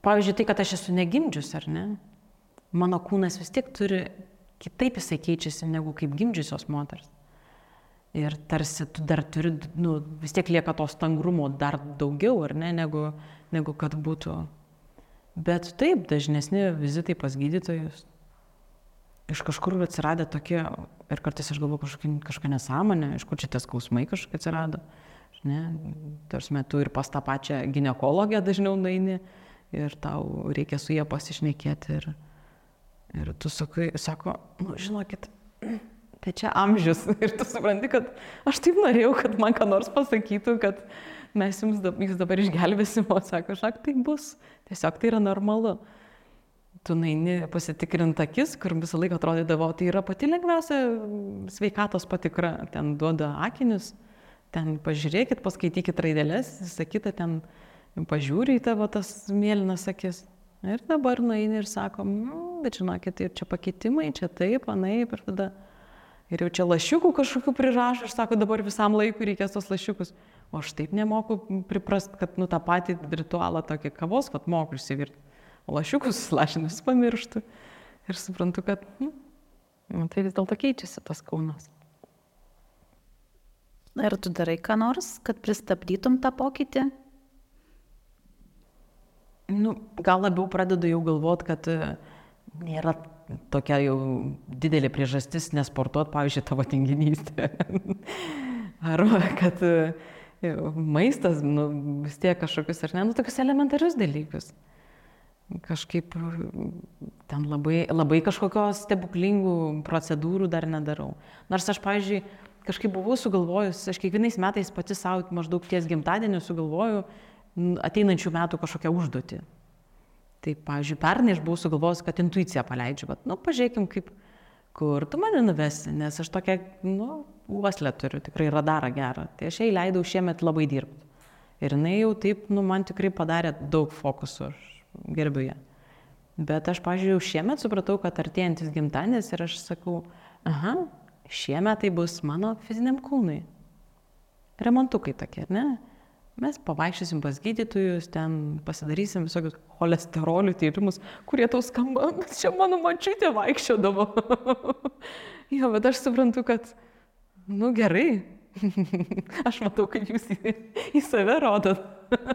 pavyzdžiui, tai, kad aš esu negimdžius, ar ne, mano kūnas vis tiek turi, kitaip jisai keičiasi negu kaip gimdžiusios moters. Ir tarsi tu dar turi, nu, vis tiek lieka to stangrumo dar daugiau, ar ne, negu, negu kad būtų. Bet taip, dažnesni vizitai pas gydytojus. Iš kažkur atsiradė tokie, ir kartais aš galvoju kažkokia, kažkokia nesąmonė, iš kur čia tie skausmai kažkokie atsirado. Ne, tarsi metu ir pas tą pačią gynekologę dažniau naini ir tau reikia su jie pasišnekėti. Ir, ir tu sakai, sako, nu, žinokit, tai čia amžius. Ir tu supranti, kad aš taip norėjau, kad man ką nors pasakytų, kad mes jums, jūs dabar išgelbėsim, o sako, šak, tai bus. Tiesiog tai yra normalu. Tu naini pasitikrinti akis, kur visą laiką atrodydavo, tai yra pati lengviausia sveikatos patikra. Ten duoda akinius, ten pažiūrėkit, paskaitykit raidelės, visą kitą ten pažiūri į tavo tas mėlynas akis. Ir dabar naini ir sakom, mmm, bet žinokit, tai čia pakeitimai, čia taip, anaip, ir tada Ir jau čia lašiukų kažkokių prirašo, aš sako, dabar visam laikui reikės tos lašiukus. O aš taip nemoku priprast, kad nu tą patį ritualą tokį kavos, kad moku išsivirti. O lašiukus lašinus pamirštu. Ir suprantu, kad nu, nu, tai vis dėlto keičiasi tas kaunas. Ir tu darai ką nors, kad pristabdytum tą pokytį? Nu, gal labiau pradedu jau galvot, kad uh, nėra tokia jau didelė priežastis nesportuoti, pavyzdžiui, tavo tinginystė. Arba kad e, maistas, nu, vis tiek kažkokius, ar ne, nu, tokius elementarius dalykus. Kažkaip ten labai, labai kažkokios stebuklingų procedūrų dar nedarau. Nors aš, pavyzdžiui, kažkaip buvau sugalvojus, aš kiekvienais metais pati savo maždaug ties gimtadieniu sugalvoju ateinančių metų kažkokią užduotį. Tai, pavyzdžiui, pernai aš buvau sugalvojęs, kad intuiciją paleidžiu, bet, nu, pažiūrėkim, kaip, kur tu mane nuvesi, nes aš tokia, nu, uoslę turiu, tikrai radarą gerą. Tai aš jai leidau šiemet labai dirbti. Ir jinai jau taip, nu, man tikrai padarė daug fokusų, aš gerbiu ją. Bet aš, pažiūrėjau, šiemet supratau, kad artėjantis gimtadienis ir aš sakau, aha, šiemet tai bus mano fiziniam kūnui. Remontukai tokie, ne? Mes pavaikščiosim pas gydytojus, ten pasidarysim visokius cholesterolių tyrimus, kurie tau skamba, čia mano mačiutė vaikščiodavo. jo, bet aš suprantu, kad, nu gerai, aš matau, kaip jūs į, į save rodot.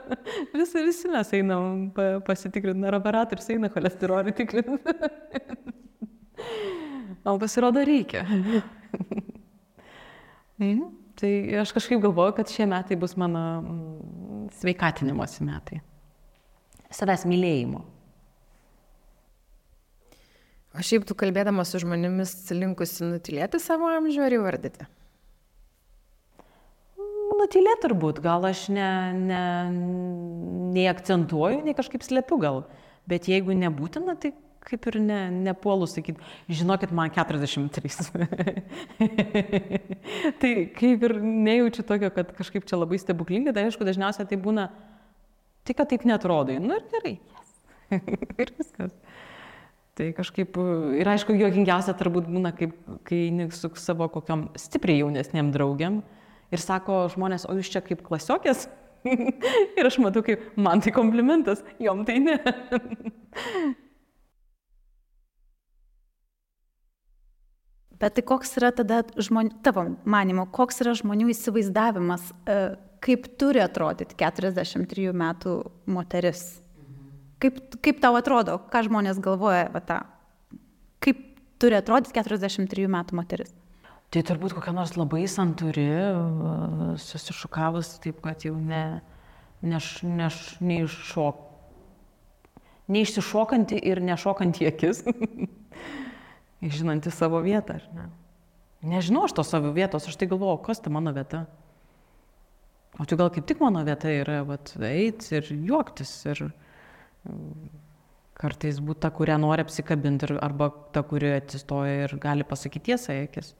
visi, visi mes einam pasitikrinti, ar operatorius eina cholesterolį tikrinti. o pasirodo reikia. mhm. Tai aš kažkaip galvoju, kad šie metai bus mano mm, sveikatinimosi metai. Savęs mylėjimo. O šiaip tu kalbėdamas su žmonėmis linkusi nutilėti savo amžių ar įvardyti? Nutilėti turbūt, gal aš ne, ne, nei akcentuoju, nei kažkaip slepiu gal. Bet jeigu nebūtina, tai kaip ir ne, nepuolu sakyti, žinokit, man 43. tai kaip ir nejaučiu tokio, kad kažkaip čia labai stebuklingai, tai aišku, dažniausiai tai būna, tik kad taip netrodai. Nu ir gerai. Yes. ir viskas. Tai kažkaip, ir aišku, juokingiausia turbūt būna, kaip, kai su savo kokiam stipriai jaunesniem draugiam ir sako žmonės, o jūs čia kaip klasiokės? ir aš matau, kaip man tai komplimentas, jom tai ne. Bet tai koks yra tada žmonių, tavo manimo, koks yra žmonių įsivaizdavimas, e, kaip turi atrodyti 43 metų moteris? Kaip, kaip tau atrodo, ką žmonės galvoja apie tą? Kaip turi atrodyti 43 metų moteris? Tai turbūt kokia nors labai santuri, susišukavus taip, kad jau ne, neš, neš, neiššok, neišsišokanti ir nešokanti akis. žinanti savo vietą, ar ne? Nežinau aš to savo vietos, aš tai galvoju, kas ta mano vieta. O tai gal kaip tik mano vieta yra, vat, eit ir juoktis ir kartais būti ta, kurią nori apsikabinti, arba ta, kuri atsistoja ir gali pasakyti tiesą į akis.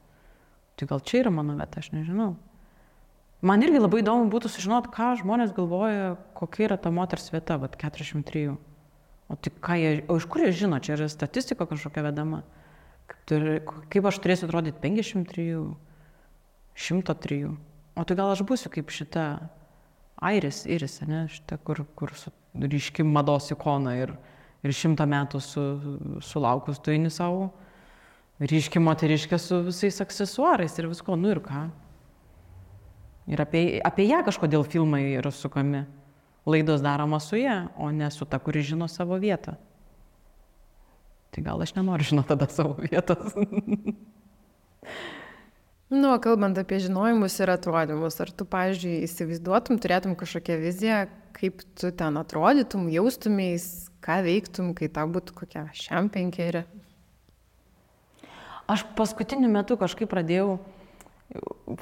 Tai gal čia yra mano vieta, aš nežinau. Man irgi labai įdomu būtų sužinoti, ką žmonės galvoja, kokia yra ta moters vieta, vad 43. O tai jie, o iš kur jie žino, čia yra statistika kažkokia vedama. Kaip, turi, kaip aš turėsiu atrodyti 53, 103. O tai gal aš būsiu kaip šita Airis, Iris, ne, šita, kur, kur ryški mados ikona ir, ir šimtą metų su, sulaukus tu eini savo ryški moteriškė su visais aksesuarais ir visko, nu ir ką. Ir apie, apie ją kažkodėl filmai yra sukami. Laidos daromos su ją, o ne su ta, kuri žino savo vietą. Tai gal aš nenoriu žinoti tada savo vietos. nu, kalbant apie žinojimus ir atrodymus, ar tu, pavyzdžiui, įsivaizduotum, turėtum kažkokią viziją, kaip tu ten atrodytum, jaustumės, ką veiktum, kai tau būtų kokia šiam penkeri? Aš paskutiniu metu kažkaip pradėjau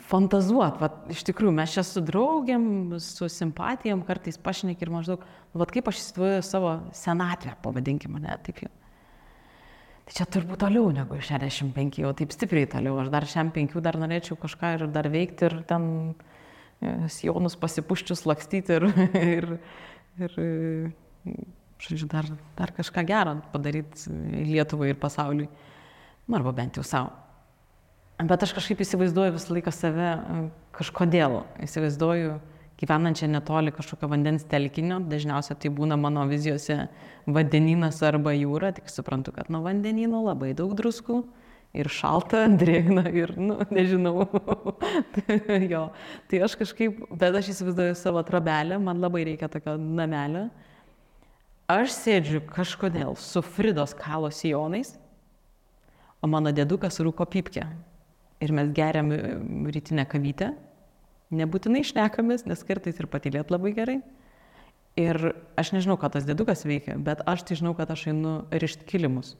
fantazuot, vat, iš tikrųjų, mes čia su draugiam, su simpatijom kartais pašnek ir maždaug, vat kaip aš įsivaizduoju savo senatvę, pavadinkime, ne, taip jau. Tai čia turbūt toliau negu 65, jau taip stipriai toliau, aš dar 65 dar norėčiau kažką ir dar veikti ir ten e, sijonus pasipuščius lakstyti ir, ir, ir žodžiu, dar, dar kažką gerą padaryti Lietuvai ir pasauliui, nu, arba bent jau savo. Bet aš kažkaip įsivaizduoju visą laiką save kažkodėl. Įsivaizduoju gyvenančią netoli kažkokio vandens telkinio, dažniausiai tai būna mano vizijose vandeninas arba jūra, tik suprantu, kad nuo vandenino labai daug druskų ir šalta, drėgna ir, nu, nežinau. jo, tai aš kažkaip, bet aš įsivaizduoju savo trobelę, man labai reikia tokio namelio. Aš sėdžiu kažkodėl su Fridos kalo sijonais, o mano dėdukas rūko pipkę ir mes geriam rytinę kavytę, nebūtinai šnekamės, nes kartais ir patilėt labai gerai. Ir aš nežinau, ką tas dėdukas veikia, bet aš tai žinau, kad aš einu rišti kilimus.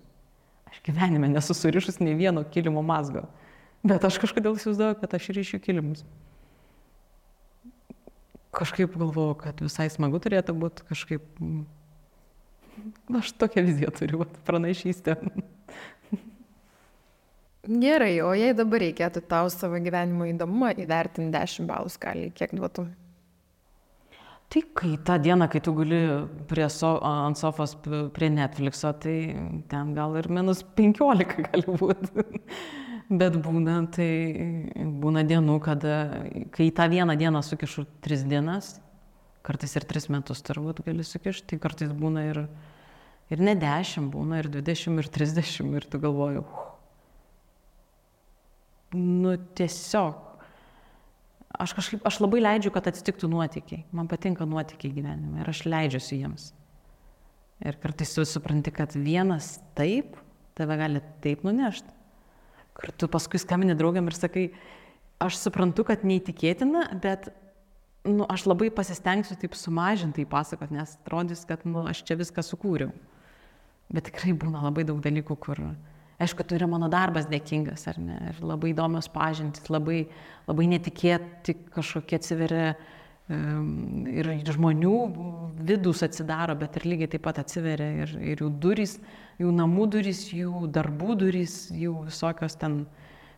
Aš gyvenime nesu surišus nei vieno kilimo mazgo, bet aš kažkodėl įsivaizduoju, kad aš ryšiu kilimus. Kažkaip galvoju, kad visai smagu turėtų būti kažkaip... Aš tokią viziją turiu, pranašystę. Gerai, o jei dabar reikėtų tau savo gyvenimo įdomumą įvertinti 10 balų skalį, kiek duotum? Tai kai tą dieną, kai tu guli so, ant sofos prie Netflixo, tai ten gal ir minus 15 gali būti. Bet būna, tai būna dienų, kada, kai tą vieną dieną sukišu tris dienas, kartais ir tris metus turbūt gali sukišti, tai kartais būna ir, ir ne 10, būna ir 20, ir 30, ir tu galvoju, uh, nu tiesiog, aš kažkaip, aš labai leidžiu, kad atsitiktų nuotykiai. Man patinka nuotykiai gyvenime ir aš leidžiuosi jiems. Ir kartais tu supranti, kad vienas taip, tave gali taip nunešti. Kur tu paskui skambini draugiam ir sakai, aš suprantu, kad neįtikėtina, bet nu, aš labai pasistengsiu taip sumažinti į pasakot, nes atrodys, kad nu, aš čia viską sukūriau. Bet tikrai būna labai daug dalykų, kur, aišku, tai yra mano darbas dėkingas, ar ne, ir labai įdomios pažintys, labai, labai netikėti kažkokie atsiveria ir žmonių vidus atsidaro, bet ir lygiai taip pat atsiveria ir, ir jų durys, jų namų durys, jų darbų durys, jų visokios ten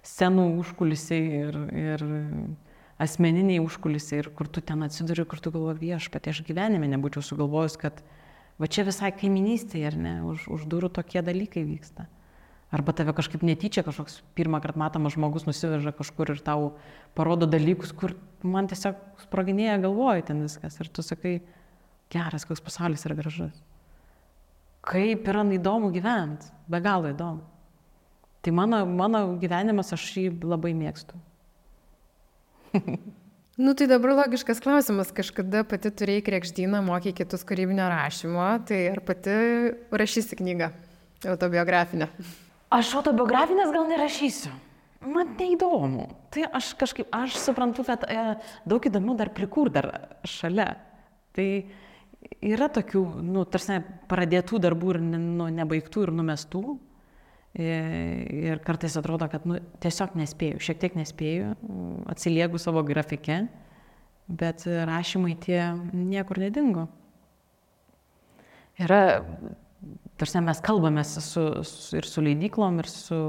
scenų užkulisiai ir, ir asmeniniai užkulisiai ir kur tu ten atsiduri, kur tu galvoji viešpatė, aš gyvenime nebūčiau sugalvojus, kad va čia visai kaiminystėje, ar ne, už, už durų tokie dalykai vyksta. Arba tave kažkaip netyčia kažkoks pirmą kartą matomas žmogus nusiveža kažkur ir tau parodo dalykus, kur man tiesiog sproginėja galvoju ten viskas. Ir tu sakai, geras, koks pasaulis yra gražus. Kaip yra įdomu gyventi, be galo įdomu. Tai mano, mano gyvenimas, aš jį labai mėgstu. nu tai dabar logiškas klausimas, kažkada pati turėjai krekždyną, mokė kitus kūrybinio rašymo, tai ar pati rašysi knygą autobiografinę? Aš autobiografinės gal nerašysiu. Man neįdomu. Tai aš kažkaip, aš suprantu, kad e, daug įdomių dar prikur dar šalia. Tai yra tokių, nu, tarsi pradėtų darbų ir nu, nebaigtų ir numestų. E, ir kartais atrodo, kad nu, tiesiog nespėjau, šiek tiek nespėjau, atsiliegu savo grafike, bet rašymai tie niekur nedingo. Yra tarsi mes kalbamės su, su, ir su leidyklom, ir su,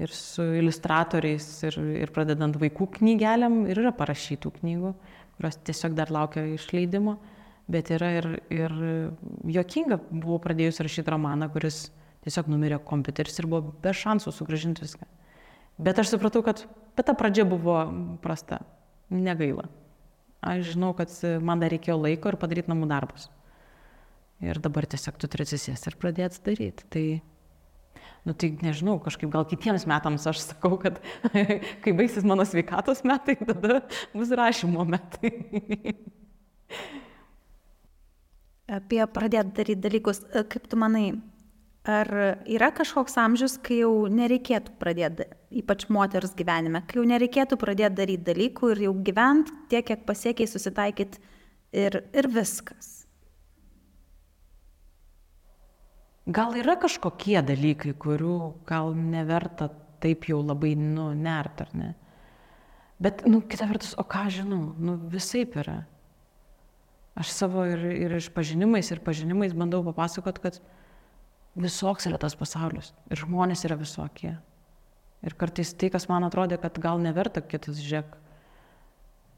ir su iliustratoriais, ir, ir pradedant vaikų knygelėm, ir yra parašytų knygų, kurios tiesiog dar laukia išleidimo, bet yra ir, ir jokinga, buvau pradėjus rašyti romaną, kuris tiesiog numirė kompiuteris ir buvo be šansų sugražinti viską. Bet aš supratau, kad bet ta pradžia buvo prasta, negaila. Aš žinau, kad man dar reikėjo laiko ir padaryti namų darbus. Ir dabar tiesiog tu turi atsisėsti ir pradėti daryti. Tai nu tai nežinau, kažkaip gal kitiems metams aš sakau, kad kai baigsis mano sveikatos metai, tada bus rašymo metai. Apie pradėti daryti dalykus, kaip tu manai, ar yra kažkoks amžius, kai jau nereikėtų pradėti, ypač moters gyvenime, kai jau nereikėtų pradėti daryti dalykų ir jau gyventi tiek, kiek pasiekiai susitaikyti ir, ir viskas? Gal yra kažkokie dalykai, kurių gal neverta taip jau labai, nu, nert, ar ne? Bet, nu, kita vertus, o ką žinau, nu, visai yra. Aš savo ir, ir išpažinimais, ir pažinimais bandau papasakot, kad visoks yra tas pasaulis. Ir žmonės yra visokie. Ir kartais tai, kas man atrodė, kad gal neverta, kitas žiūrėk,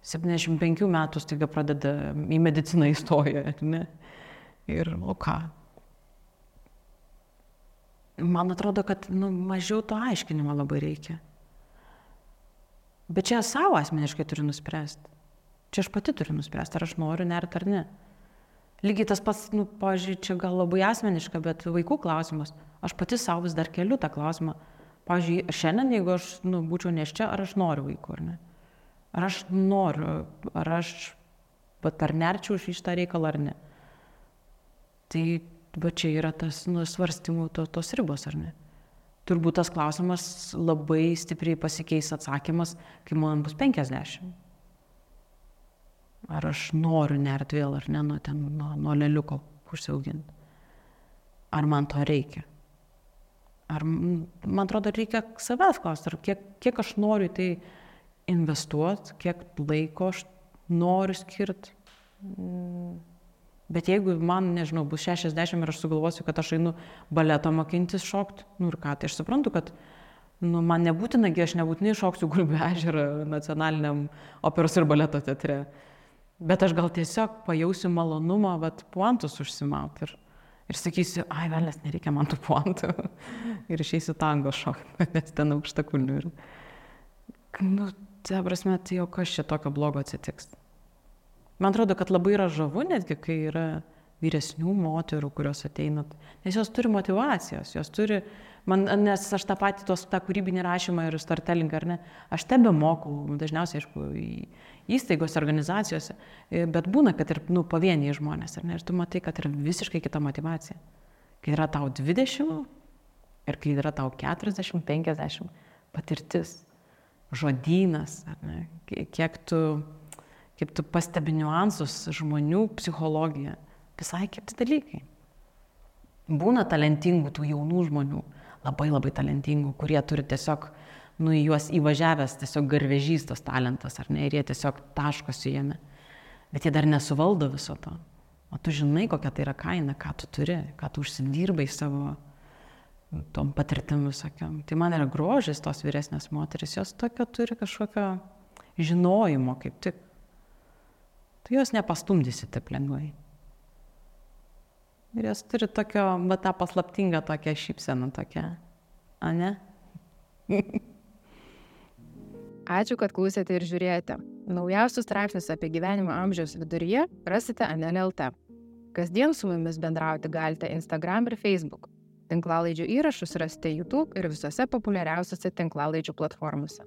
75 metų staiga pradeda į mediciną įstoja, ne? Ir o ką, man atrodo, kad nu, mažiau to aiškinimo labai reikia. Bet čia savo asmeniškai turiu nuspręsti. Čia aš pati turiu nuspręsti, ar aš noriu nert ar ne. Lygiai tas pats, nu, pažiūrėjau, čia gal labai asmeniška, bet vaikų klausimas. Aš pati savo vis dar keliu tą klausimą. Pavyzdžiui, šiandien, jeigu aš nu, būčiau neščia, ar aš noriu vaikų ar ne. Ar aš noriu, ar aš, bet ar nerčiau iš šitą reikalą ar ne. Tai va čia yra tas nu, svarstymų to, tos ribos, ar ne? Turbūt tas klausimas labai stipriai pasikeis atsakymas, kai man bus 50. Ar aš noriu nert vėl, ar ne, nuo, ten, nuo, nuo leliuko užsiauginti. Ar man to reikia? Ar, man atrodo, reikia savęs klausti, kiek, kiek aš noriu tai investuoti, kiek laiko aš noriu skirti. Bet jeigu man, nežinau, bus 60 ir aš sugalvosiu, kad aš einu baleto mokintis šokti, nu ir ką, tai aš suprantu, kad nu, man nebūtinagi, aš nebūtinai šoksiu Gulbė ežerą nacionaliniam operos ir baleto teatre. Bet aš gal tiesiog pajausiu malonumą, bet puantus užsimauti. Ir, ir sakysiu, ai, velnės, nereikia man tų puantų. ir išeisiu tango šokti, nes ten aukšta kulnių. Ir, nu, tai prasme, tai jau kas čia tokio blogo atsitiks. Man atrodo, kad labai yra žavu netgi, kai yra vyresnių moterų, kurios ateina, nes jos turi motivacijos, jos turi, man, nes aš tą patį, tos, tą kūrybinį rašymą ir startelingą, ar ne, aš tebe mokau, dažniausiai, aišku, įstaigose, organizacijose, bet būna, kad ir, nu, pavieniai žmonės, ar ne, ir tu matai, kad yra visiškai kita motivacija. Kai yra tau 20 ir kai yra tau 40, 50 patirtis, žodynas, ar ne, kiek tu kaip tu pastebi niuansus žmonių psichologiją, visai kiti dalykai. Būna talentingų tų jaunų žmonių, labai labai talentingų, kurie turi tiesiog, nu, į juos įvažiavęs tiesiog garvežys tas talentas, ar ne, ir jie tiesiog taškosi jame. Bet jie dar nesuvaldo viso to. O tu žinai, kokia tai yra kaina, ką tu turi, ką tu užsidirbai savo tom patirtim visokiam. Tai man yra grožis tos vyresnės moteris, jos tokio turi kažkokio žinojimo kaip tik tu jos nepastumdysi taip lengvai. Ir jos turi tokio, va tą paslaptingą tokią šypseną tokią. A ne? Ačiū, kad klausėte ir žiūrėjote. Naujausius straipsnius apie gyvenimo amžiaus viduryje rasite NLLT. Kasdien su mumis bendrauti galite Instagram ir Facebook. Tinklalaidžių įrašus rasite YouTube ir visose populiariausiose tinklalaidžių platformose.